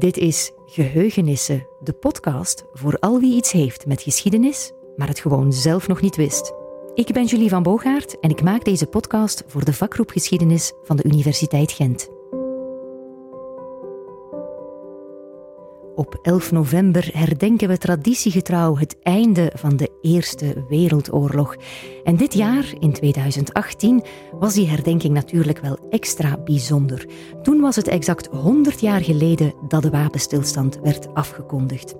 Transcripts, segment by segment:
Dit is Geheugenissen, de podcast voor al wie iets heeft met geschiedenis, maar het gewoon zelf nog niet wist. Ik ben Julie van Boogaard en ik maak deze podcast voor de vakgroep Geschiedenis van de Universiteit Gent. Op 11 november herdenken we traditiegetrouw het einde van de Eerste Wereldoorlog. En dit jaar, in 2018, was die herdenking natuurlijk wel extra bijzonder. Toen was het exact 100 jaar geleden dat de wapenstilstand werd afgekondigd.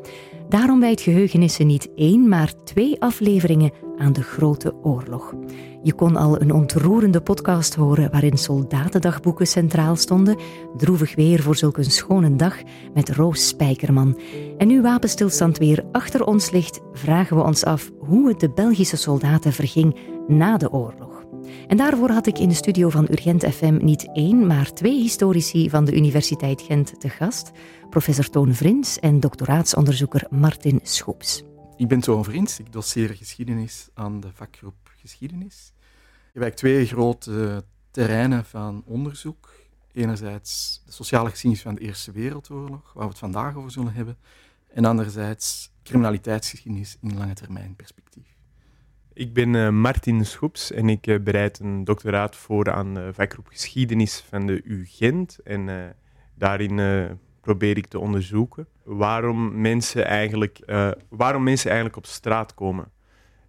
Daarom wijdt Geheugenissen niet één, maar twee afleveringen aan de Grote Oorlog. Je kon al een ontroerende podcast horen waarin soldatendagboeken centraal stonden, droevig weer voor zulk een schone dag met Roos Spijkerman. En nu wapenstilstand weer achter ons ligt, vragen we ons af hoe het de Belgische soldaten verging na de oorlog. En daarvoor had ik in de studio van Urgent FM niet één, maar twee historici van de Universiteit Gent te gast. Professor Toon Vrins en doctoraatsonderzoeker Martin Schoeps. Ik ben Toon Vrins, ik doseer geschiedenis aan de vakgroep Geschiedenis. Ik heb twee grote terreinen van onderzoek. Enerzijds de sociale geschiedenis van de Eerste Wereldoorlog, waar we het vandaag over zullen hebben. En anderzijds criminaliteitsgeschiedenis in lange termijn perspectief. Ik ben uh, Martin Schoeps en ik uh, bereid een doctoraat voor aan de vakgroep Geschiedenis van de U Gent. En daarin probeer ik te onderzoeken waarom mensen, eigenlijk, waarom mensen eigenlijk op straat komen.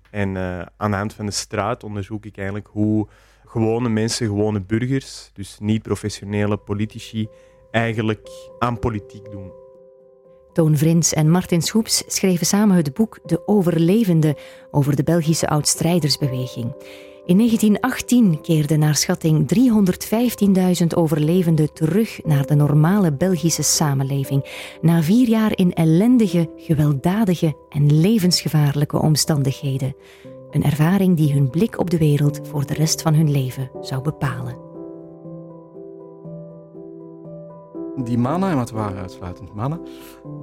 En aan de hand van de straat onderzoek ik eigenlijk hoe gewone mensen, gewone burgers, dus niet professionele politici, eigenlijk aan politiek doen. Toon Vrins en Martin Schoeps schreven samen het boek De Overlevende over de Belgische oudstrijdersbeweging. In 1918 keerden naar schatting 315.000 overlevenden terug naar de normale Belgische samenleving, na vier jaar in ellendige, gewelddadige en levensgevaarlijke omstandigheden. Een ervaring die hun blik op de wereld voor de rest van hun leven zou bepalen. Die mannen, en het waren uitsluitend mannen,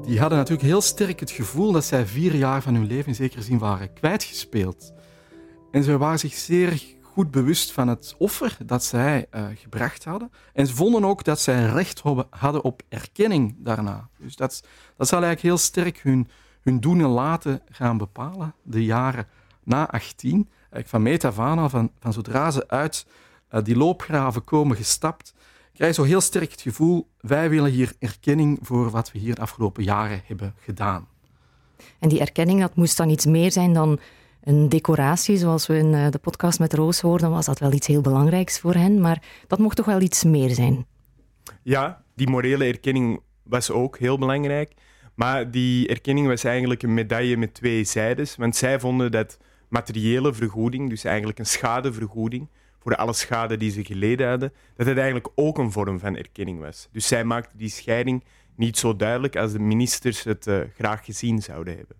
die hadden natuurlijk heel sterk het gevoel dat zij vier jaar van hun leven in zekere zin waren kwijtgespeeld. En ze waren zich zeer goed bewust van het offer dat zij uh, gebracht hadden. En ze vonden ook dat zij recht hadden op erkenning daarna. Dus dat, dat zal eigenlijk heel sterk hun, hun doen en laten gaan bepalen, de jaren na 18. Van meet af aan, van, van zodra ze uit uh, die loopgraven komen gestapt, krijg je zo heel sterk het gevoel, wij willen hier erkenning voor wat we hier de afgelopen jaren hebben gedaan. En die erkenning, dat moest dan iets meer zijn dan een decoratie, zoals we in eh, de podcast met Roos hoorden, was dat wel iets heel belangrijks voor hen, maar dat mocht toch wel iets meer zijn? Ja, die morele erkenning was ook heel belangrijk, maar die erkenning was eigenlijk een medaille met twee zijdes, want zij vonden dat materiële vergoeding, dus eigenlijk een schadevergoeding, voor alle schade die ze geleden hadden, dat het eigenlijk ook een vorm van erkenning was. Dus zij maakte die scheiding niet zo duidelijk als de ministers het uh, graag gezien zouden hebben.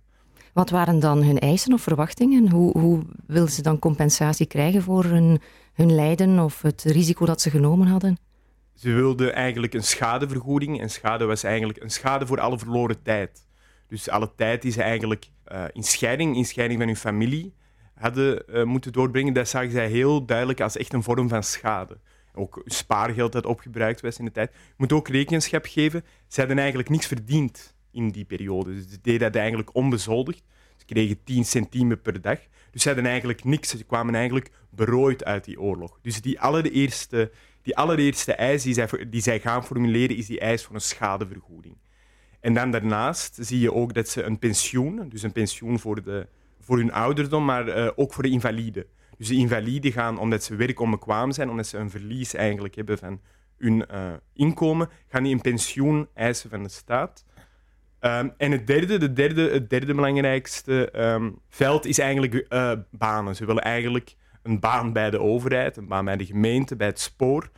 Wat waren dan hun eisen of verwachtingen? Hoe, hoe wilden ze dan compensatie krijgen voor hun, hun lijden of het risico dat ze genomen hadden? Ze wilden eigenlijk een schadevergoeding. En schade was eigenlijk een schade voor alle verloren tijd. Dus alle tijd die ze eigenlijk uh, in scheiding, in scheiding van hun familie, hadden uh, moeten doorbrengen, dat zagen zij heel duidelijk als echt een vorm van schade. Ook spaargeld dat opgebruikt was in de tijd. Je moet ook rekenschap geven. Ze hadden eigenlijk niks verdiend in die periode. Dus ze deden dat eigenlijk onbezoldigd. Ze kregen 10 centimen per dag. Dus ze hadden eigenlijk niks. Ze kwamen eigenlijk berooid uit die oorlog. Dus die allereerste, die allereerste eis die zij, die zij gaan formuleren, is die eis voor een schadevergoeding. En dan daarnaast zie je ook dat ze een pensioen, dus een pensioen voor de voor hun ouderdom, maar uh, ook voor de invaliden. Dus de invaliden gaan, omdat ze werkonbekwaam zijn, omdat ze een verlies eigenlijk hebben van hun uh, inkomen, gaan die een pensioen eisen van de staat. Um, en het derde, de derde, het derde belangrijkste um, veld is eigenlijk uh, banen. Ze willen eigenlijk een baan bij de overheid, een baan bij de gemeente, bij het spoor,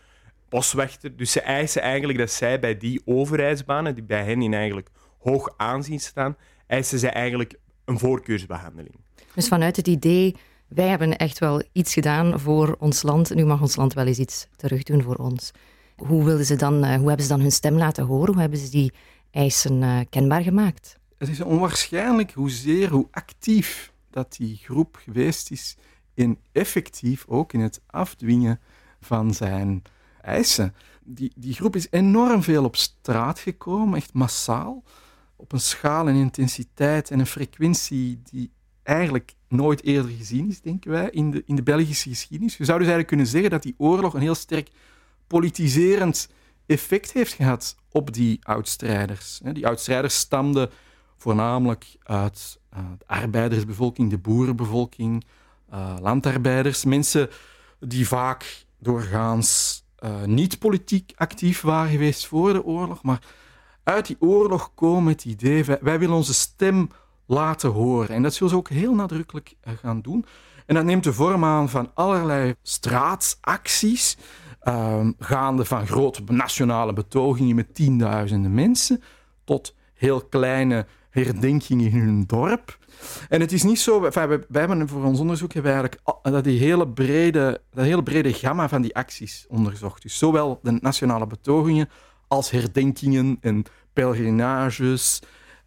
boswachter. Dus ze eisen eigenlijk dat zij bij die overheidsbanen, die bij hen in eigenlijk hoog aanzien staan, eisen zij eigenlijk een voorkeursbehandeling. Dus vanuit het idee, wij hebben echt wel iets gedaan voor ons land, nu mag ons land wel eens iets terug doen voor ons. Hoe, wilden ze dan, eh, hoe hebben ze dan hun stem laten horen? Hoe hebben ze die eisen uh, kenbaar gemaakt? Het is onwaarschijnlijk hoezeer, hoe actief dat die groep geweest is in effectief ook in het afdwingen van zijn eisen. Die, die groep is enorm veel op straat gekomen, echt massaal, op een schaal en intensiteit en een frequentie die eigenlijk nooit eerder gezien is, denken wij, in de, in de Belgische geschiedenis. Je zou dus eigenlijk kunnen zeggen dat die oorlog een heel sterk politiserend effect heeft gehad op die oudstrijders. Die oudstrijders stamden voornamelijk uit de arbeidersbevolking, de boerenbevolking, uh, landarbeiders, mensen die vaak doorgaans uh, niet politiek actief waren geweest voor de oorlog, maar uit die oorlog komen het idee, wij, wij willen onze stem laten horen. En dat zullen ze ook heel nadrukkelijk gaan doen. En dat neemt de vorm aan van allerlei straatacties, uh, gaande van grote nationale betogingen met tienduizenden mensen, tot heel kleine herdenkingen in hun dorp. En het is niet zo, hebben voor ons onderzoek hebben eigenlijk dat, die hele brede, dat hele brede gamma van die acties onderzocht. Dus zowel de nationale betogingen als herdenkingen en pelgrinages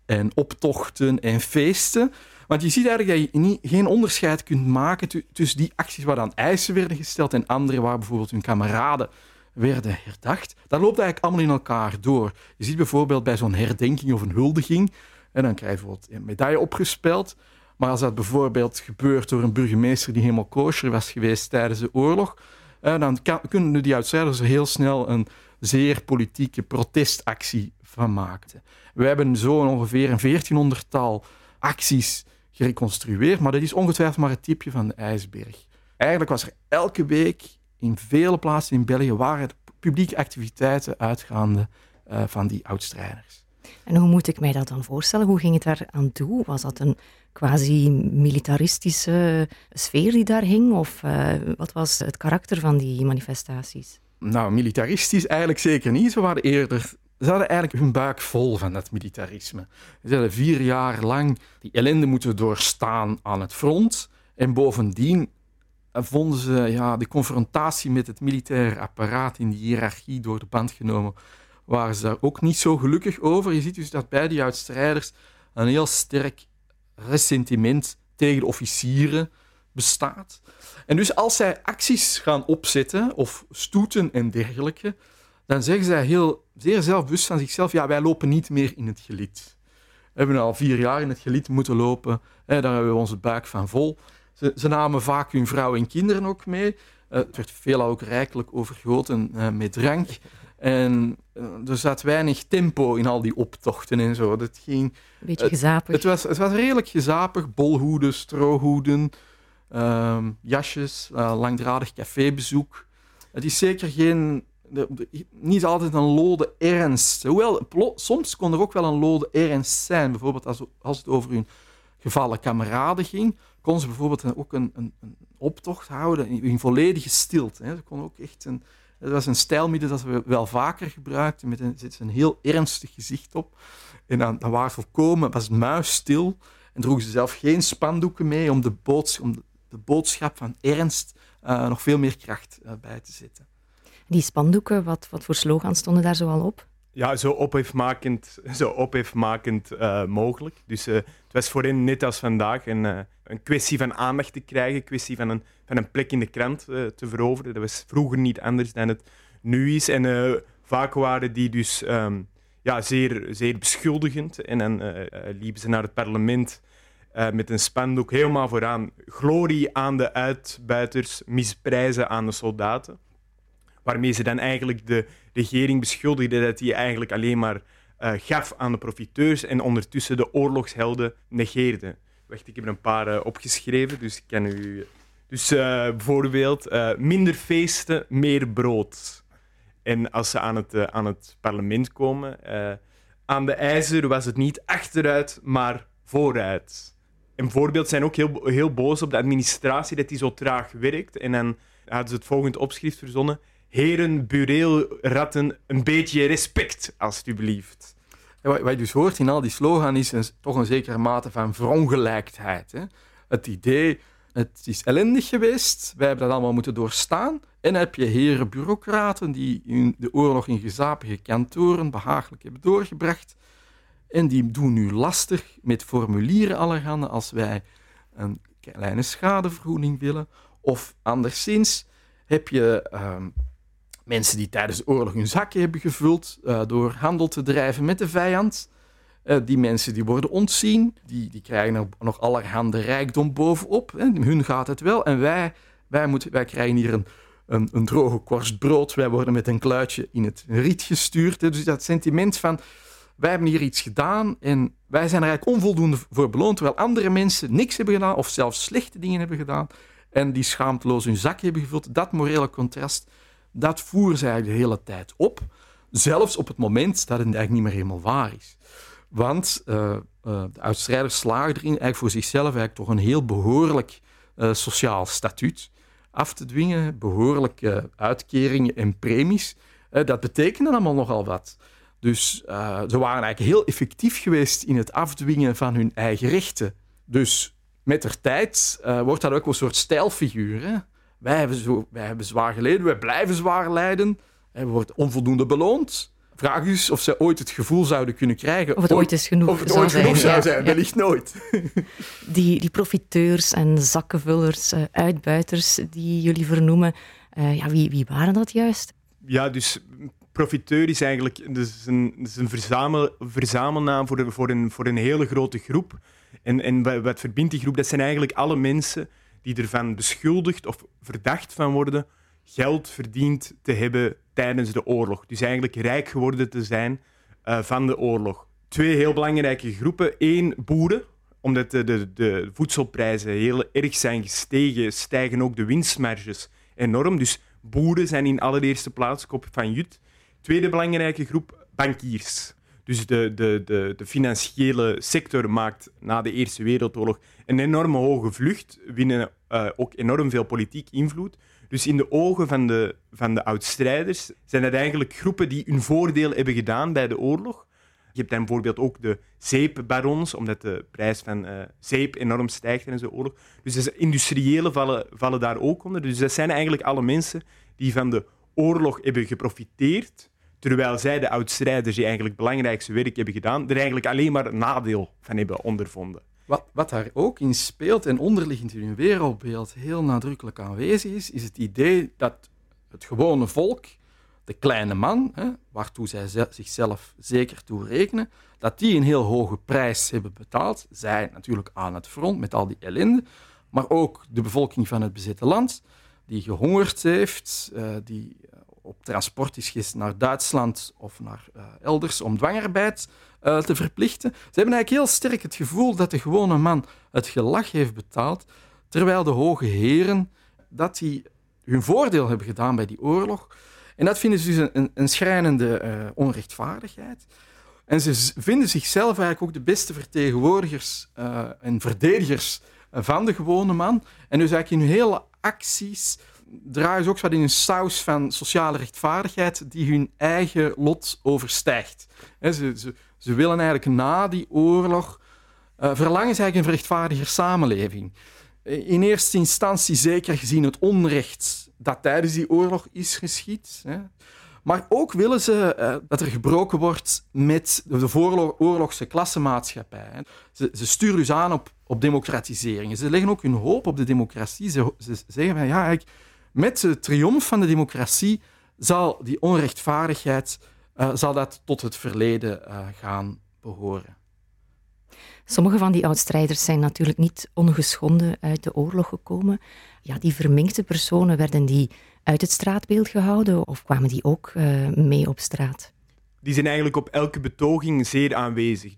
en optochten en feesten. Want je ziet eigenlijk dat je niet, geen onderscheid kunt maken tussen die acties waar dan eisen werden gesteld en andere waar bijvoorbeeld hun kameraden werden herdacht. Dat loopt eigenlijk allemaal in elkaar door. Je ziet bijvoorbeeld bij zo'n herdenking of een huldiging, en dan krijg je bijvoorbeeld een medaille opgespeld. Maar als dat bijvoorbeeld gebeurt door een burgemeester die helemaal kosher was geweest tijdens de oorlog, dan kunnen die uitstrijders er heel snel een zeer politieke protestactie van maken. We hebben zo ongeveer een 1400-tal acties gereconstrueerd, maar dat is ongetwijfeld maar het tipje van de ijsberg. Eigenlijk was er elke week in vele plaatsen in België waren publieke activiteiten uitgaande uh, van die oudstrijders. En hoe moet ik mij dat dan voorstellen? Hoe ging het daar aan toe? Was dat een quasi-militaristische sfeer die daar hing? Of uh, wat was het karakter van die manifestaties? Nou, militaristisch eigenlijk zeker niet. Ze waren eerder ze hadden eigenlijk hun buik vol van dat militarisme. Ze hadden vier jaar lang die ellende moeten doorstaan aan het front. En bovendien vonden ze ja, de confrontatie met het militaire apparaat in die hiërarchie door de band genomen, waren ze daar ook niet zo gelukkig over. Je ziet dus dat bij die uitstrijders een heel sterk ressentiment tegen de officieren bestaat. En dus als zij acties gaan opzetten, of stoeten en dergelijke, dan zeggen zij heel, zeer zelfbewust van zichzelf, ja, wij lopen niet meer in het gelid. We hebben al vier jaar in het gelid moeten lopen, hè, daar hebben we onze buik van vol. Ze, ze namen vaak hun vrouw en kinderen ook mee. Uh, het werd veelal ook rijkelijk overgoten uh, met drank. En uh, er zat weinig tempo in al die optochten en zo. Dat ging, Beetje gezapig. Het, was, het was redelijk gezapig. Bolhoeden, strohoeden, ehm, jasjes, langdradig cafébezoek. Het is zeker geen niet altijd een lode ernst. Hoewel, soms kon er ook wel een lode ernst zijn. Bijvoorbeeld als, als het over hun gevallen kameraden ging, kon ze bijvoorbeeld ook een, een, een optocht houden in, volledige stilte. Hè. Ze kon ook echt een, dat was een stijlmiddel dat we wel vaker gebruikten, met een, een heel ernstig gezicht op. En dan, dan waren volkomen, was muisstil en droegen ze zelf geen spandoeken mee om de, boods, om de, boodschap van ernst uh, nog veel meer kracht uh, bij te zetten. Die spandoeken, wat, wat voor slogans stonden daar zoal op? Ja, zo ophefmakend, zo ophefmakend uh, mogelijk. Dus uh, het was voor hen, net als vandaag, een, uh, een kwestie van aandacht te krijgen, een kwestie van een, van een plek in de krant te veroveren. Dat was vroeger niet anders dan het nu is. En vaak waren die dus um, ja, zeer, zeer beschuldigend. En dan liepen ze naar het parlement met een spandoek helemaal vooraan. Glorie aan de uitbuiters, misprijzen aan de soldaten waarmee ze dan eigenlijk de regering beschuldigden dat die eigenlijk alleen maar uh, gaf aan de profiteurs en ondertussen de oorlogshelden negeerde. Wacht, ik heb er een paar uh, opgeschreven, dus ik kan u... Dus bijvoorbeeld, minder feesten, meer brood. En als ze aan het, aan het parlement komen, aan de ijzer was het niet achteruit, maar vooruit. En bijvoorbeeld zijn ook heel, heel boos op de administratie dat die zo traag werkt. En dan hadden ze het volgende opschrift verzonnen heren bureelratten, een beetje respect, alstublieft. wat, je dus hoort in al die slogan is toch een zekere mate van verongelijkheid. Hè? Het idee, het is ellendig geweest, wij hebben dat allemaal moeten doorstaan. En heb je heren bureaucraten die de oorlog in gezapige kantoren behagelijk hebben doorgebracht. En die doen nu lastig met formulieren allerhande als wij een kleine schadevergoeding willen. Of anderszins heb je... Um, Mensen die tijdens de oorlog hun zakken hebben gevuld uh, door handel te drijven met de vijand. Uh, die mensen die worden ontzien, die, die krijgen nog allerhande rijkdom bovenop. Hè. Hun gaat het wel en wij, wij, moeten, wij krijgen hier een, een, een droge korst brood. Wij worden met een kluitje in het riet gestuurd. Dus dat sentiment van wij hebben hier iets gedaan en wij zijn er eigenlijk onvoldoende voor beloond, terwijl andere mensen niks hebben gedaan of zelfs slechte dingen hebben gedaan en die schaamteloos hun zak hebben gevuld. Dat morele contrast, dat voeren ze eigenlijk de hele tijd op. Zelfs op het moment dat het eigenlijk niet meer helemaal waar is. Want uh, uh, de uitstrijders slagen erin eigenlijk voor zichzelf eigenlijk toch een heel behoorlijk uh, sociaal statuut af te dwingen, behoorlijke uitkeringen en premies. dat betekende allemaal nogal wat. Dus ze waren eigenlijk heel effectief geweest in het afdwingen van hun eigen rechten. Dus met de tijd uh, wordt dat ook een soort stijlfiguur. Hè? Wij, hebben zo, wij hebben zwaar geleden, wij blijven zwaar lijden. We worden onvoldoende beloond. Vraag is of ze ooit het gevoel zouden kunnen krijgen. Of het ooit is genoeg Of het ooit genoeg zou zijn, ja. wellicht nooit. Die, die profiteurs en zakkenvullers, uh, uitbuiters die jullie vernoemen, uh, ja, wie, wie waren dat juist? Ja, dus profiteur is eigenlijk dus een, dus een verzamel, verzamelnaam voor, voor, een, voor een hele grote groep. En, en wat verbindt die groep? Dat zijn eigenlijk alle mensen die ervan beschuldigd of verdacht van worden geld verdiend te hebben tijdens de oorlog. Dus eigenlijk rijk geworden te zijn uh, van de oorlog. Twee heel belangrijke groepen. Eén, boeren. Omdat de, de, de voedselprijzen heel erg zijn gestegen, stijgen ook de winstmarges enorm. Dus boeren zijn in allereerste plaats kop van Jut. Tweede belangrijke groep, bankiers. Dus de, de, de, de, financiële sector maakt na de Eerste Wereldoorlog een enorme hoge vlucht, winnen uh, ook enorm veel politiek invloed. Dus in de ogen van de, van de oudstrijders zijn het eigenlijk groepen die hun voordeel hebben gedaan bij de oorlog. Je hebt dan bijvoorbeeld ook de zeepbarons, omdat de prijs van uh, zeep enorm stijgt tijdens de oorlog. Dus de industriëlen vallen, vallen daar ook onder. Dus dat zijn eigenlijk alle mensen die van de oorlog hebben geprofiteerd Terwijl zij, de oudstrijders die eigenlijk het belangrijkste werk hebben gedaan, er eigenlijk alleen maar nadeel van hebben ondervonden. Wat, wat daar ook in speelt en onderliggend in hun wereldbeeld heel nadrukkelijk aanwezig is, is het idee dat het gewone volk, de kleine man, hè, waartoe zij zichzelf zeker toe rekenen, dat die een heel hoge prijs hebben betaald. Zij natuurlijk aan het front met al die ellende, maar ook de bevolking van het bezette land, die gehongerd heeft, uh, die op transport is geweest naar Duitsland of naar uh, elders om dwangarbeid uh, te verplichten. Ze hebben eigenlijk heel sterk het gevoel dat de gewone man het gelag heeft betaald, terwijl de hoge heren dat die hun voordeel hebben gedaan bij die oorlog. En dat vinden ze dus een, een schrijnende uh, onrechtvaardigheid. En ze vinden zichzelf eigenlijk ook de beste vertegenwoordigers en verdedigers van de gewone man. En dus eigenlijk in hun hele acties draaien ze ook wat in een saus van sociale rechtvaardigheid die hun eigen lot overstijgt. ze, ze, willen eigenlijk na die oorlog uh, verlangen ze eigenlijk een rechtvaardiger samenleving. In eerste instantie zeker gezien het onrecht dat tijdens die oorlog is geschied. Maar ook willen ze uh, dat er gebroken wordt met de oorlogse klassenmaatschappij. Ze, ze, sturen dus aan op, op democratisering. Ze leggen ook hun hoop op de democratie. Ze, ze zeggen van ja, eigenlijk, met de triomf van de democratie zal die onrechtvaardigheid uh, zal dat tot het verleden uh, gaan behoren. Sommige van die oudstrijders zijn natuurlijk niet ongeschonden uit de oorlog gekomen. Ja, die verminkte personen, werden die uit het straatbeeld gehouden of kwamen die ook uh, mee op straat? Die zijn eigenlijk op elke betoging zeer aanwezig.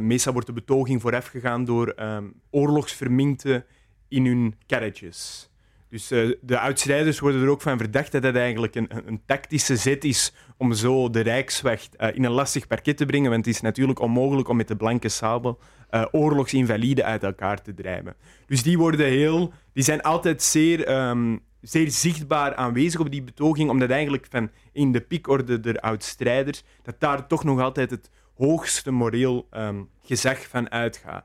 meestal wordt de betoging voorafgegaan door um, oorlogsverminkten in hun karretjes. Dus uh, de uitstrijders worden er ook van verdacht dat dat eigenlijk een, een tactische zet is om zo de Rijkswacht uh, in een lastig parket te brengen. Want het is natuurlijk onmogelijk om met de blanke sabel uh, oorlogsinvaliden uit elkaar te drijven. Dus die, worden heel, die zijn altijd zeer, um, zeer zichtbaar aanwezig op die betoging, omdat eigenlijk van in de piekorde der oudstrijders, dat daar toch nog altijd het hoogste moreel um, gezag van uitgaat.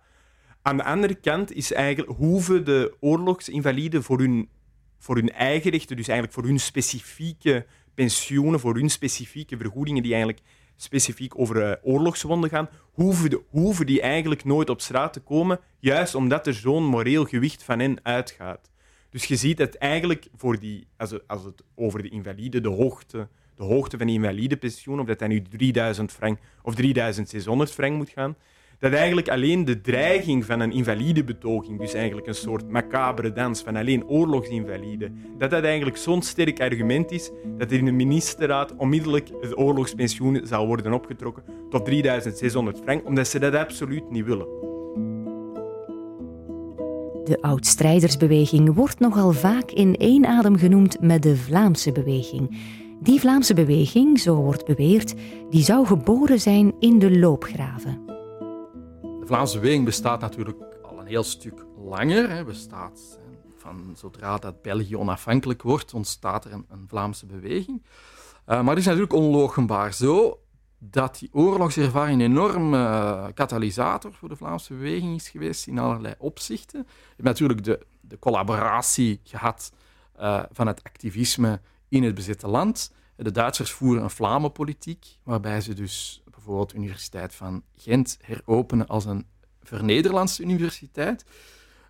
Aan de andere kant is eigenlijk, hoeven de oorlogsinvaliden voor hun voor hun eigen rechten, dus eigenlijk voor hun specifieke pensioenen, voor hun specifieke vergoedingen die eigenlijk specifiek over uh, oorlogswonden gaan, hoeven, de, hoeven die eigenlijk nooit op straat te komen, juist omdat er zo'n moreel gewicht van hen uitgaat. Dus je ziet dat eigenlijk voor die, als het, als het over de invalide, de hoogte, de hoogte van die pensioen, of dat dat nu 3000 frank of 3600 frank moet gaan, dat eigenlijk alleen de dreiging van een invalidebetoging, dus eigenlijk een soort macabere dans van alleen oorlogsinvalide, dat dat eigenlijk zo'n sterk argument is dat er in de ministerraad onmiddellijk het oorlogspensioen zal worden opgetrokken tot 3600 frank, omdat ze dat absoluut niet willen. De oud-strijdersbeweging wordt nogal vaak in één adem genoemd met de Vlaamse beweging. Die Vlaamse beweging, zo wordt beweerd, die zou geboren zijn in de loopgraven. Vlaamse beweging bestaat natuurlijk al een heel stuk langer. Hè. Bestaat van zodra dat België onafhankelijk wordt, ontstaat er een, Vlaamse beweging. Uh, maar het is natuurlijk onlogenbaar zo dat die oorlogservaring een enorme uh, katalysator voor de Vlaamse beweging is geweest in allerlei opzichten. Je hebt natuurlijk de, de collaboratie gehad uh, van het activisme in het bezette land. De Duitsers voeren een Vlamenpolitiek, waarbij ze dus bijvoorbeeld de Universiteit van Gent heropenen als een vernederlandse universiteit.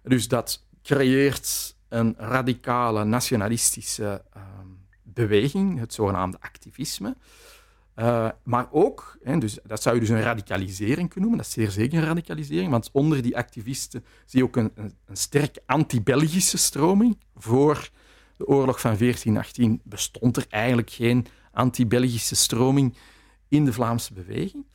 Dus dat creëert een radicale nationalistische uh, beweging, het zogenaamde activisme. Uh, maar ook, hè, dus, dat zou je dus een radicalisering kunnen noemen, dat is zeer zeker een radicalisering, want onder die activisten zie je ook een, een, een sterk anti-Belgische stroming. Voor de oorlog van 1418 bestond er eigenlijk geen anti-Belgische stroming in de Vlaamse beweging.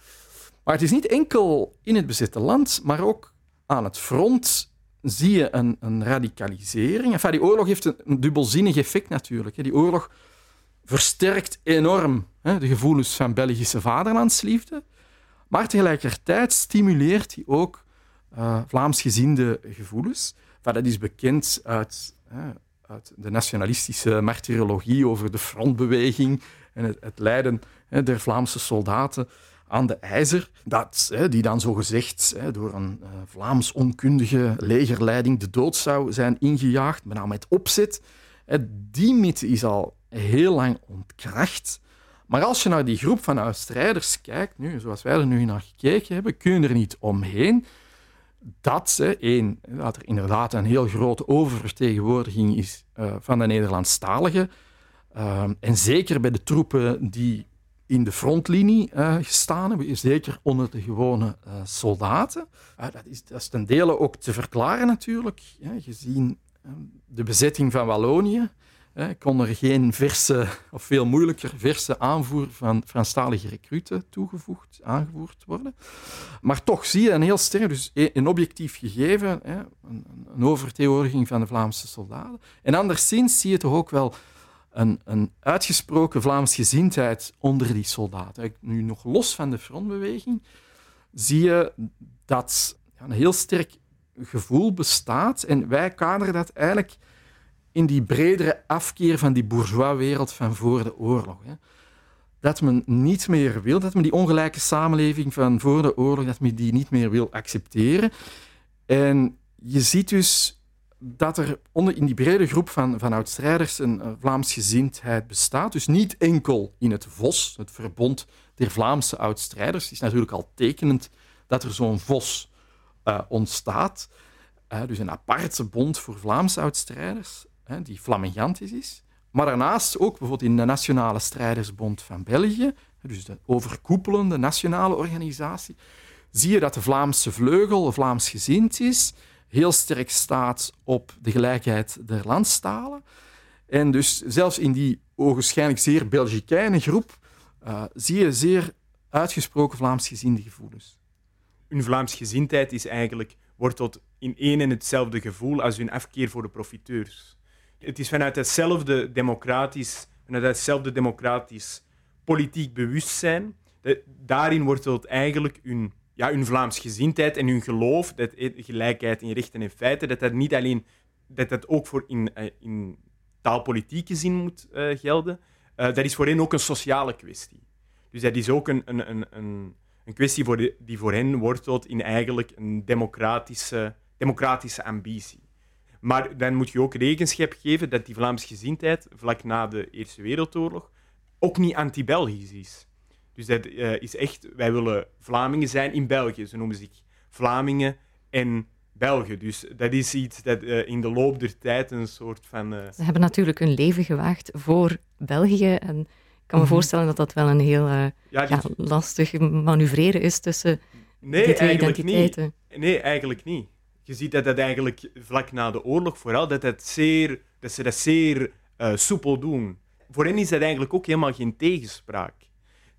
Maar het is niet enkel in het bezette land, maar ook aan het front zie je een, een radicalisering. Enfin, die oorlog heeft een, dubbelzinnig effect natuurlijk. Die oorlog versterkt enorm hè, de gevoelens van Belgische vaderlandsliefde, maar tegelijkertijd stimuleert hij ook uh, Vlaamsgezinde gevoelens. dat is bekend uit, uit, de nationalistische martyrologie over de frontbeweging en het, lijden hè, der Vlaamse soldaten aan de ijzer, dat, hè, die dan zogezegd hè, door een uh, Vlaams onkundige legerleiding de dood zou zijn ingejaagd, met name met opzet. Die mythe is al heel lang ontkracht. Maar als je naar die groep van oud-strijders kijkt, nu, zoals wij er nu naar gekeken hebben, kun je er niet omheen dat, hè, één, er inderdaad een heel grote oververtegenwoordiging is uh, van de Nederlandstaligen. Uh, en zeker bij de troepen die in de frontlinie uh, gestaan hebben, zeker onder de gewone soldaten. dat, is, dat is ten dele ook te verklaren natuurlijk, gezien de bezetting van Wallonië kon er geen verse, of veel moeilijker verse aanvoer van Franstalige recruten toegevoegd, aangevoerd worden. Maar toch zie je een heel sterk, dus een objectief gegeven, een, een van de Vlaamse soldaten. En anderszins zie je toch ook wel een, een uitgesproken Vlaams gezindheid onder die soldaten. Nu nog los van de frontbeweging zie je dat een heel sterk gevoel bestaat. En wij kaderen dat eigenlijk in die bredere afkeer van die bourgeoiswereld van voor de oorlog. Hè. Dat men niet meer wil, dat men die ongelijke samenleving van voor de oorlog, dat men die niet meer wil accepteren. En je ziet dus dat er onder, in die brede groep van, van oud-strijders een Vlaamsgezindheid bestaat. Dus niet enkel in het VOS, het Verbond der Vlaamse oud-strijders. Het is natuurlijk al tekenend dat er zo'n VOS uh, ontstaat. Uh, dus een aparte bond voor Vlaamse oud-strijders die flamingantisch is. Maar daarnaast ook bijvoorbeeld in de Nationale Strijdersbond van België, dus de overkoepelende nationale organisatie, zie je dat de Vlaamse vleugel Vlaamsgezind is, heel sterk staat op de gelijkheid der landstalen. En dus zelfs in die ogenschijnlijk zeer Belgicijne groep uh, zie je zeer uitgesproken Vlaamsgezinde gevoelens. Een Vlaamsgezindheid is eigenlijk, wordt tot in één en hetzelfde gevoel als hun afkeer voor de profiteurs het is vanuit hetzelfde democratisch, vanuit hetzelfde democratisch politiek bewustzijn. daarin wordt het eigenlijk hun, ja, hun Vlaams gezindheid en hun geloof, dat gelijkheid in rechten en feiten, dat dat niet alleen dat dat ook voor in, eh, in taalpolitieke zin moet uh, gelden, uh, dat is voor hen ook een sociale kwestie. Dus dat is ook een, een, een, een, kwestie voor die voor hen wortelt in eigenlijk een democratische, democratische ambitie. Maar dan moet je ook rekenschap geven dat die Vlaamsgezindheid vlak na de Eerste Wereldoorlog ook niet anti-Belgisch is. Dus dat uh, is echt, wij willen Vlamingen zijn in België. Ze noemen zich Vlamingen en Belgen. Dus dat is iets dat uh, in de loop der tijd een soort van. Uh... Ze hebben natuurlijk hun leven gewaagd voor België. En ik kan me mhm. voorstellen dat dat wel een heel ja, ja, lastig manoeuvreren is tussen nee, die twee identiteiten. Niet. Nee, eigenlijk niet. Je ziet dat dat eigenlijk vlak na de oorlog vooral, dat, dat, zeer, dat ze dat zeer soepel doen. Voor hen is dat eigenlijk ook helemaal geen tegenspraak.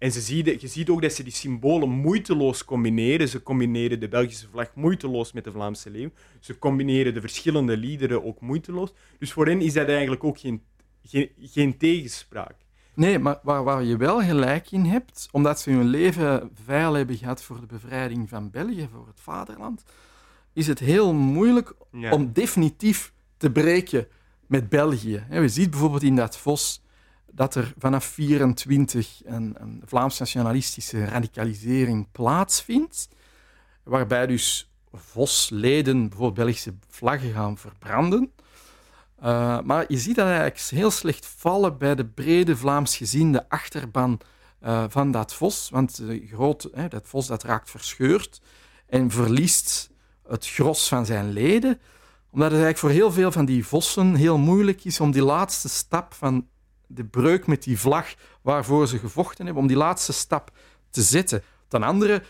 En ze ziet, je ziet ook dat ze die symbolen moeiteloos combineren. Ze combineren de Belgische vlag moeiteloos met de Vlaamse leeuw. Ze combineren de verschillende liederen ook moeiteloos. Dus voor hen is dat eigenlijk ook geen, geen, geen tegenspraak. Nee, maar waar, waar je wel gelijk in hebt, omdat ze hun leven veil hebben gehad voor de bevrijding van België, voor het vaderland, is het heel moeilijk om definitief te breken met België. We zien bijvoorbeeld in dat Vos dat er vanaf 24 een, een Vlaams-nationalistische radicalisering plaatsvindt, waarbij dus VOS-leden bijvoorbeeld Belgische vlaggen gaan verbranden. Uh, maar je ziet dat eigenlijk heel slecht vallen bij de brede Vlaams gezinde achterban uh, van dat VOS, want groot, hè, dat VOS dat raakt verscheurd en verliest het gros van zijn leden, omdat het eigenlijk voor heel veel van die vossen heel moeilijk is om die laatste stap van de breuk met die vlag waarvoor ze gevochten hebben, om die laatste stap te zetten. Ten andere,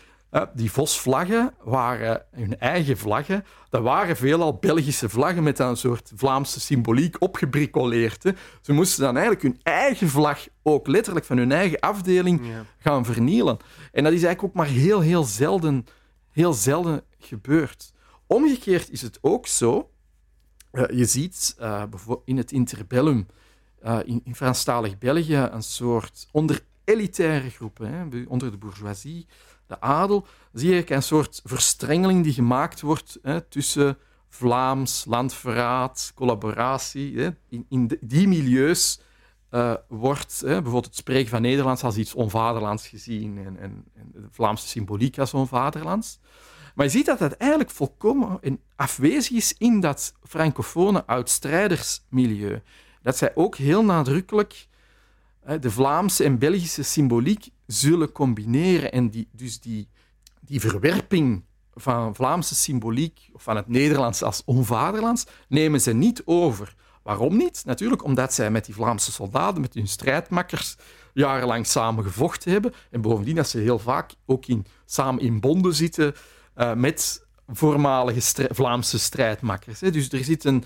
die Vosvlaggen waren hun eigen vlaggen. Dat waren veelal Belgische vlaggen met een soort Vlaamse symboliek opgebricoleerd. Ze moesten dan eigenlijk hun eigen vlag, ook letterlijk van hun eigen afdeling, gaan vernielen. En dat is eigenlijk ook maar heel, heel zelden, heel zelden gebeurd. Omgekeerd is het ook zo. Uh, je ziet uh, in het interbellum uh, in, Franstalig België een soort onder elitaire groepen, hè, onder de bourgeoisie, de adel, zie je een soort verstrengeling die gemaakt wordt hè, tussen Vlaams, landverraad, collaboratie. Hè. In, in die milieus uh, wordt hè, bijvoorbeeld het spreken van Nederlands als iets onvaderlands gezien en, en, en, de Vlaamse symboliek als onvaderlands. Maar je ziet dat dat eigenlijk volkomen afwezig is in dat francofone oudstrijdersmilieu dat zij ook heel nadrukkelijk de Vlaamse en Belgische symboliek zullen combineren. En die, dus die, die verwerping van Vlaamse symboliek, of van het Nederlands als onvaderlands, nemen ze niet over. Waarom niet? Natuurlijk omdat zij met die Vlaamse soldaten, met hun strijdmakkers, jarenlang samen gevochten hebben. En bovendien dat ze heel vaak ook in, samen in bonden zitten uh, met voormalige Vlaamse strijdmakkers. Hè. Dus er zit een,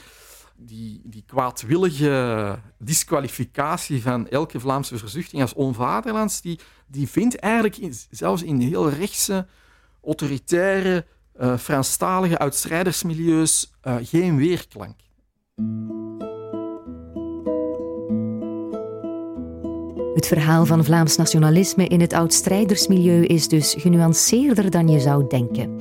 die, die kwaadwillige disqualificatie van elke Vlaamse verzuchting als onvaderlands, die, die vindt eigenlijk zelfs in heel rechtse, autoritaire, uh, Franstalige uitstrijdersmilieus uh, geen weerklank. Het verhaal van Vlaams nationalisme in het oudstrijdersmilieu is dus genuanceerder dan je zou denken.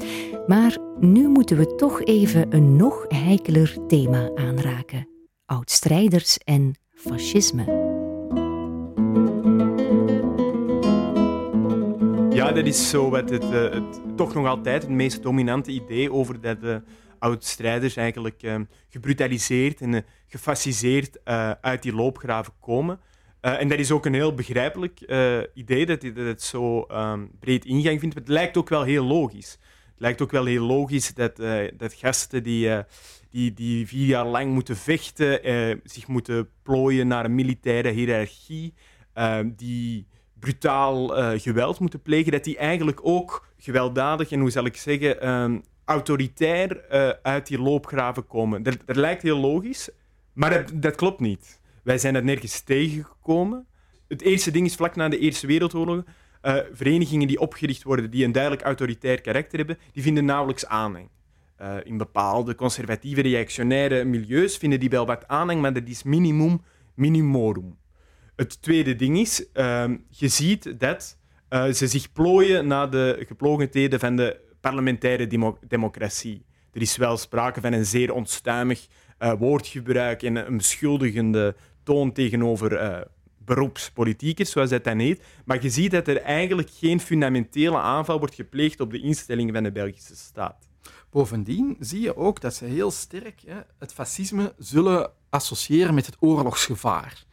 Maar nu moeten we toch even een nog heikeler thema aanraken: oudstrijders en fascisme. Ja, dat is zo het, het, eh, het, toch nog altijd het meest dominante idee over dat de oudstrijders eigenlijk uh, gebrutaliseerd en gefasciseerd uit die loopgraven komen. en dat is ook een heel begrijpelijk idee dat, dat het zo ehm, breed ingang vindt. Het lijkt ook wel heel logisch lijkt ook wel heel logisch dat, uh, dat gasten die, uh, die, die vier jaar lang moeten vechten, uh, zich moeten plooien naar een militaire hiërarchie, die brutaal geweld moeten plegen, dat die eigenlijk ook gewelddadig en hoe zal ik zeggen, um, autoritair uit die loopgraven komen. Dat, dat lijkt heel logisch, maar dat, dat klopt niet. Wij zijn dat nergens tegengekomen. Het eerste ding is vlak na de Eerste Wereldoorlog uh, verenigingen die opgericht worden die een duidelijk autoritair karakter hebben, die vinden nauwelijks aanhang. Uh, in bepaalde conservatieve, reactionaire milieus vinden die wel wat aanhang, maar dat is minimum minimorum. Het tweede ding is, uh, je ziet dat uh, ze zich plooien naar de geplogenheden van de parlementaire demo democratie. Er is wel sprake van een zeer onstuimig woordgebruik en een beschuldigende toon tegenover beroepspolitiekers, zoals dat dan heet. Maar je ziet dat er eigenlijk geen fundamentele aanval wordt gepleegd op de instellingen van de Belgische staat. Bovendien zie je ook dat ze heel sterk hè, het fascisme zullen associëren met het oorlogsgevaar.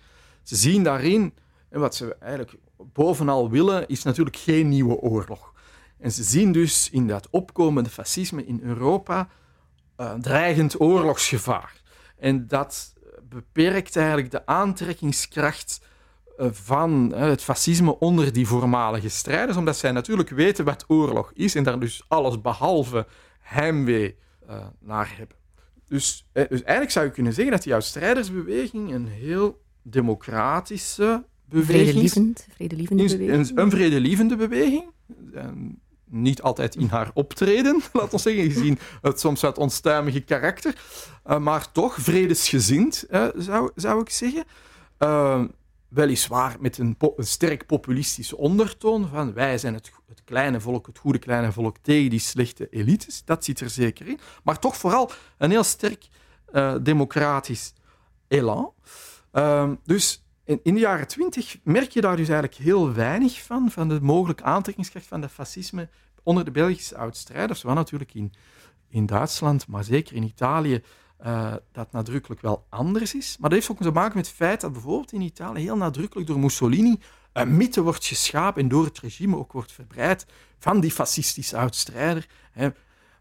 Ze zien daarin, en wat ze eigenlijk bovenal willen, is natuurlijk geen nieuwe oorlog. En ze zien dus in dat opkomende fascisme in Europa uh, dreigend oorlogsgevaar. En dat beperkt eigenlijk de aantrekkingskracht eh, van het fascisme onder die voormalige strijders, omdat zij natuurlijk weten wat oorlog is en daar dus alles behalve heimwee uh, naar hebben. Dus, dus, eigenlijk zou je kunnen zeggen dat die jouw strijdersbeweging een heel democratische beweging Vredelievend, vredelievende beweging. Een, een vredelievende beweging. En niet altijd in haar optreden, laten we zeggen, gezien het soms wat onstuimige karakter. Uh, maar toch vredesgezind, uh, zou, zou ik zeggen. Weliswaar met een, sterk populistische ondertoon van wij zijn het, het, kleine volk, het goede kleine volk tegen die slechte elites. Dat zit er zeker in. Maar toch vooral een heel sterk democratisch elan. Ehm, dus in, de jaren twintig merk je daar dus eigenlijk heel weinig van, van de mogelijke aantrekkingskracht van het fascisme onder de Belgische oud-strijders. Wat natuurlijk in, in Duitsland, maar zeker in Italië, uh, dat nadrukkelijk wel anders is. Maar dat heeft ook te maken met het feit dat bijvoorbeeld in Italië heel nadrukkelijk door Mussolini een mythe wordt geschapen en door het regime ook wordt verbreid van die fascistische oud-strijder.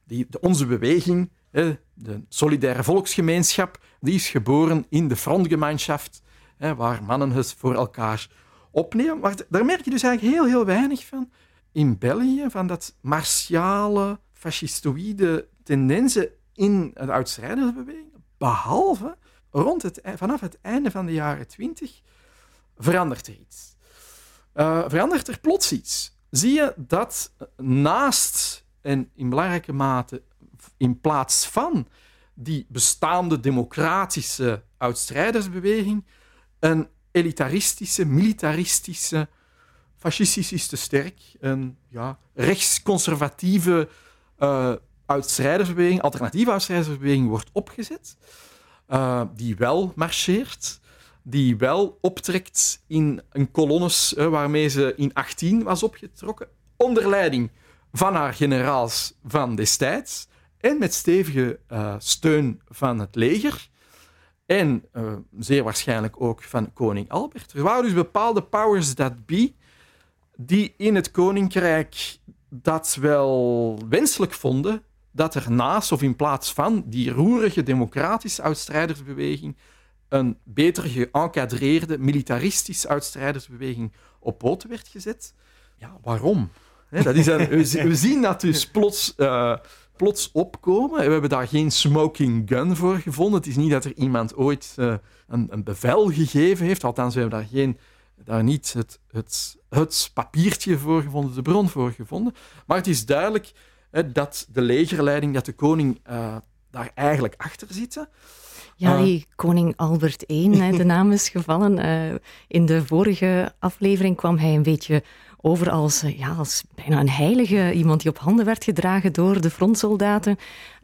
Die, de, onze beweging, hè, de solidaire volksgemeenschap, die is geboren in de frontgemeinschaft, hè, waar mannen het voor elkaar opnemen. Maar daar merk je dus eigenlijk heel, heel weinig van in België, van dat martiale, fascistoïde tendensen in de oudstrijdersbeweging, behalve rond het, e-, vanaf het einde van de jaren twintig, verandert er iets. Uh, verandert er plots iets. Zie je dat naast en in belangrijke mate in plaats van die bestaande democratische oudstrijdersbeweging een elitaristische, militaristische, fascistisch is te sterk, een ja, rechtsconservatieve uh, uitstrijdersbeweging, alternatieve uitstrijdersbeweging wordt opgezet, uh, die wel marcheert, die wel optrekt in een kolonnes uh, waarmee ze in 18 was opgetrokken, onder leiding van haar generaals van destijds en met stevige uh, steun van het leger. En zeer waarschijnlijk ook van koning Albert. Er waren dus bepaalde powers that be die in het koninkrijk dat wel wenselijk vonden dat er naast of in plaats van die roerige democratische uitstrijdersbeweging een beter geëncadreerde militaristische uitstrijdersbeweging op poten werd gezet. Ja, waarom? dat is we, zien dat dus plots, uh, plots opkomen. We hebben daar geen smoking gun voor gevonden. Het is niet dat er iemand ooit uh, een, een, bevel gegeven heeft. Althans, we hebben daar, geen, daar niet het, het, het papiertje voor gevonden, de bron voor gevonden. Maar het is duidelijk dat de legerleiding, dat de koning uh, daar eigenlijk achter zit. Ja, eh, die koning Albert I, de naam is gevallen. Uh, in de vorige aflevering kwam hij een beetje over als, ja, als bijna een heilige, iemand die op handen werd gedragen door de frontsoldaten.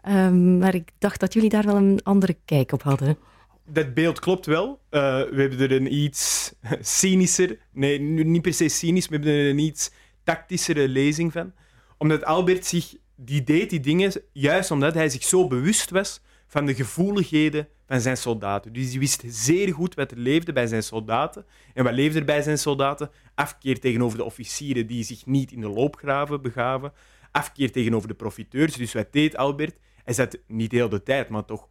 Um, maar ik dacht dat jullie daar wel een andere kijk op hadden. Dat beeld klopt wel. Uh, we hebben er een iets cynischer, nee, niet per se cynisch, we hebben er een iets tactischere lezing van omdat Albert zich, die deed die dingen juist omdat hij zich zo bewust was van de gevoeligheden van zijn soldaten. Dus hij wist zeer goed wat er leefde bij zijn soldaten. En wat leefde er bij zijn soldaten? Afkeer tegenover de officieren die zich niet in de loopgraven begaven. Afkeer tegenover de profiteurs. Dus wat deed Albert? Hij zat niet heel de tijd, maar toch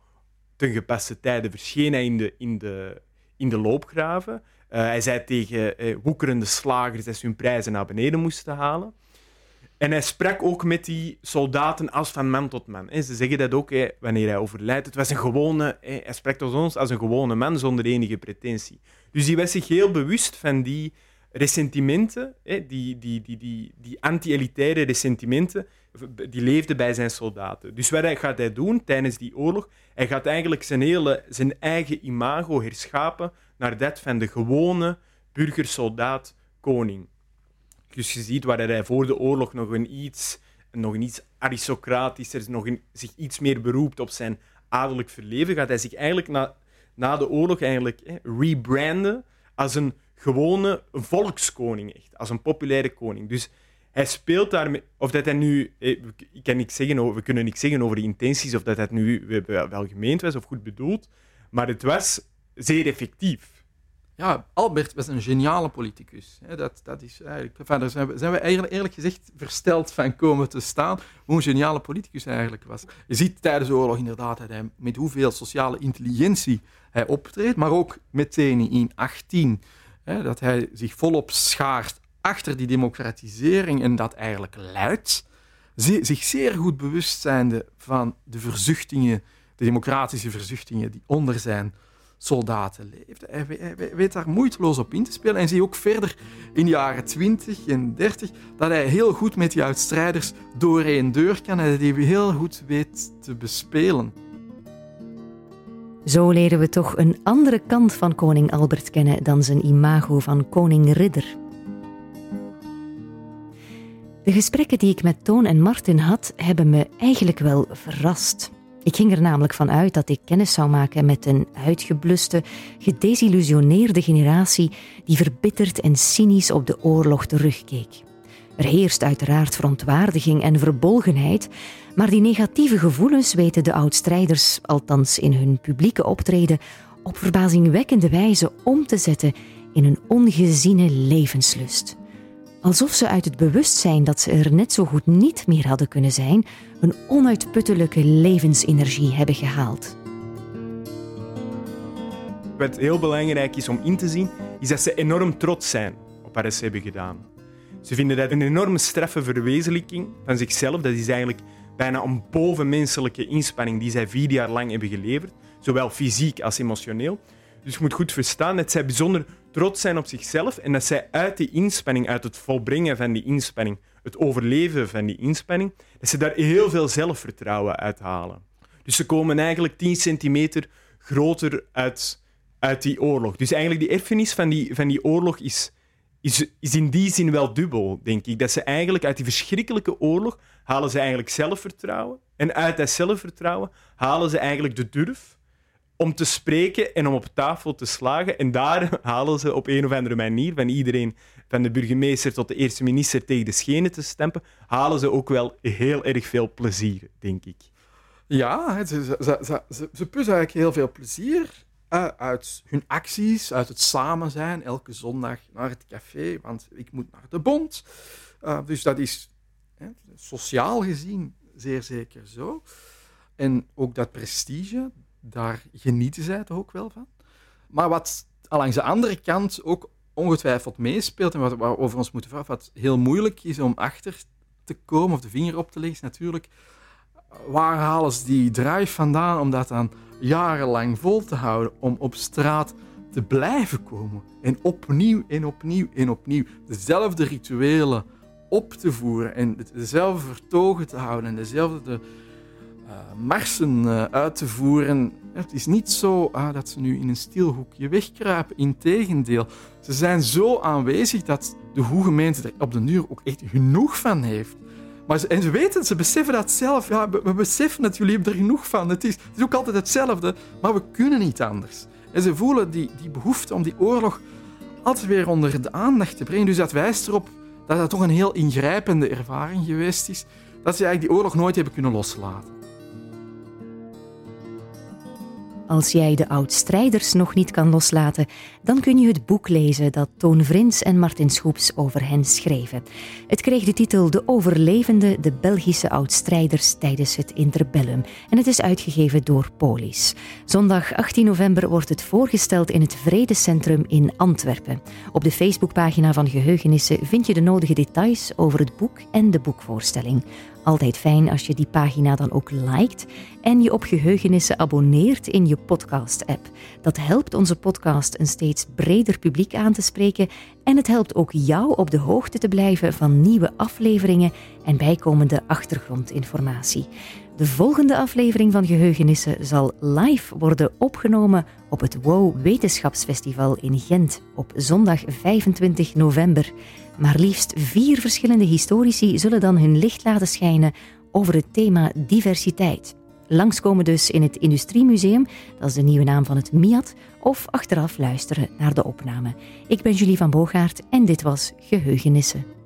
ten gepaste tijden verscheen hij in de, in de, in de loopgraven. Uh, hij zei tegen eh, woekerende slagers dat ze hun prijzen naar beneden moesten halen. En hij sprak ook met die soldaten als van man tot man. Ze zeggen dat ook wanneer hij overlijdt. Het was een gewone, hij sprak tot ons als een gewone man zonder enige pretentie. Dus hij was zich heel bewust van die ressentimenten, die, die, die, die, die anti-elitaire ressentimenten, die leefden bij zijn soldaten. Dus wat gaat hij doen tijdens die oorlog? Hij gaat eigenlijk zijn, hele, zijn eigen imago herschapen naar dat van de gewone burgersoldaat-koning. Dus je ziet waar hij voor de oorlog nog een iets, nog iets aristocratischer, nog zich iets meer beroept op zijn adellijk verleven, gaat hij zich eigenlijk na, na de oorlog eigenlijk rebranden als een gewone volkskoning, echt, als een populaire koning. Dus hij speelt daarmee, of dat hij nu, ik kan niks zeggen we kunnen niks zeggen over de intenties, of dat het nu wel gemeend was of goed bedoeld, maar het was zeer effectief. Ja, Albert was een geniale politicus. Dat, dat is eigenlijk, enfin, daar zijn we, zijn eigenlijk, eerlijk gezegd versteld van komen te staan hoe een geniale politicus hij eigenlijk was. Je ziet tijdens de oorlog inderdaad dat hij met hoeveel sociale intelligentie hij optreedt, maar ook meteen in 18 dat hij zich volop schaart achter die democratisering en dat eigenlijk luidt, zich zeer goed bewust zijnde van de verzuchtingen, de democratische verzuchtingen die onder zijn soldaten leefde. Hij, weet daar moeiteloos op in te spelen. En zie ook verder in de jaren 20 en 30 dat hij heel goed met die uitstrijders door deur kan en hij heel goed weet te bespelen. Zo leren we toch een andere kant van koning Albert kennen dan zijn imago van koning ridder. De gesprekken die ik met Toon en Martin had, hebben me eigenlijk wel verrast. Ik ging er namelijk van uit dat ik kennis zou maken met een uitgebluste, gedesillusioneerde generatie die verbitterd en cynisch op de oorlog terugkeek. Er heerst uiteraard verontwaardiging en verbolgenheid, maar die negatieve gevoelens weten de oud-strijders, althans in hun publieke optreden, op verbazingwekkende wijze om te zetten in een ongeziene levenslust. Alsof ze uit het bewustzijn dat ze er net zo goed niet meer hadden kunnen zijn, een onuitputtelijke levensenergie hebben gehaald. Wat heel belangrijk is om in te zien, is dat ze enorm trots zijn op wat ze hebben gedaan. Ze vinden dat een enorme straffe verwezenlijking van zichzelf. Dat is eigenlijk bijna een bovenmenselijke inspanning die zij vier jaar lang hebben geleverd, zowel fysiek als emotioneel. Dus je moet goed verstaan dat zij bijzonder trots zijn op zichzelf en dat zij uit die inspanning, uit het volbrengen van die inspanning, het overleven van die inspanning, dat ze daar heel veel zelfvertrouwen uit halen. Dus ze komen eigenlijk 10 centimeter groter uit, uit die oorlog. Dus eigenlijk die erfenis van die, van die oorlog is, is, is in die zin wel dubbel, denk ik. Dat ze eigenlijk uit die verschrikkelijke oorlog halen ze eigenlijk zelfvertrouwen. En uit dat zelfvertrouwen halen ze eigenlijk de durf om te spreken en om op tafel te slagen. En daar halen ze op een of andere manier, van iedereen, van de burgemeester tot de eerste minister tegen de schenen te stempen, halen ze ook wel heel erg veel plezier, denk ik. Ja, ze, ze, ze, ze, eigenlijk heel veel plezier uit hun acties, uit het samen zijn, elke zondag naar het café, want ik moet naar de bond. Uh, dus dat is hè, sociaal gezien zeer zeker zo. En ook dat prestige, daar genieten zij toch ook wel van. Maar wat langs de andere kant ook ongetwijfeld meespeelt en wat we over ons moeten vragen, wat heel moeilijk is om achter te komen of de vinger op te leggen, is natuurlijk waar halen ze die drive vandaan om dat dan jarenlang vol te houden, om op straat te blijven komen en opnieuw en opnieuw en opnieuw dezelfde rituelen op te voeren en dezelfde vertogen te houden en dezelfde uh, marsen uh, uit te voeren. Het is niet zo ah, dat ze nu in een stilhoekje wegkruipen. Integendeel, ze zijn zo aanwezig dat de goede gemeente er op de duur ook echt genoeg van heeft. Maar ze, en ze weten, ze beseffen dat zelf. Ja, we, beseffen dat jullie hebben er genoeg van. Het is, het is ook altijd hetzelfde, maar we kunnen niet anders. En ze voelen die, die behoefte om die oorlog altijd weer onder de aandacht te brengen. Dus dat wijst erop dat dat toch een heel ingrijpende ervaring geweest is. Dat ze eigenlijk die oorlog nooit hebben kunnen loslaten. Als jij de oud-strijders nog niet kan loslaten, dan kun je het boek lezen dat Toon Vrins en Martin Schoeps over hen schreven. Het kreeg de titel De Overlevende, de Belgische oud-strijders tijdens het interbellum en het is uitgegeven door Polis. Zondag 18 november wordt het voorgesteld in het Vredecentrum in Antwerpen. Op de Facebookpagina van Geheugenissen vind je de nodige details over het boek en de boekvoorstelling. Altijd fijn als je die pagina dan ook liked en je op geheugenissen abonneert in je podcast-app. Dat helpt onze podcast een steeds breder publiek aan te spreken en het helpt ook jou op de hoogte te blijven van nieuwe afleveringen en bijkomende achtergrondinformatie. De volgende aflevering van Geheugenissen zal live worden opgenomen op het WOW Wetenschapsfestival in Gent op zondag 25 november. Maar liefst vier verschillende historici zullen dan hun licht laten schijnen over het thema diversiteit. Langskomen dus in het Industriemuseum, dat is de nieuwe naam van het MIAT, of achteraf luisteren naar de opname. Ik ben Julie van Boogaard en dit was Geheugenissen.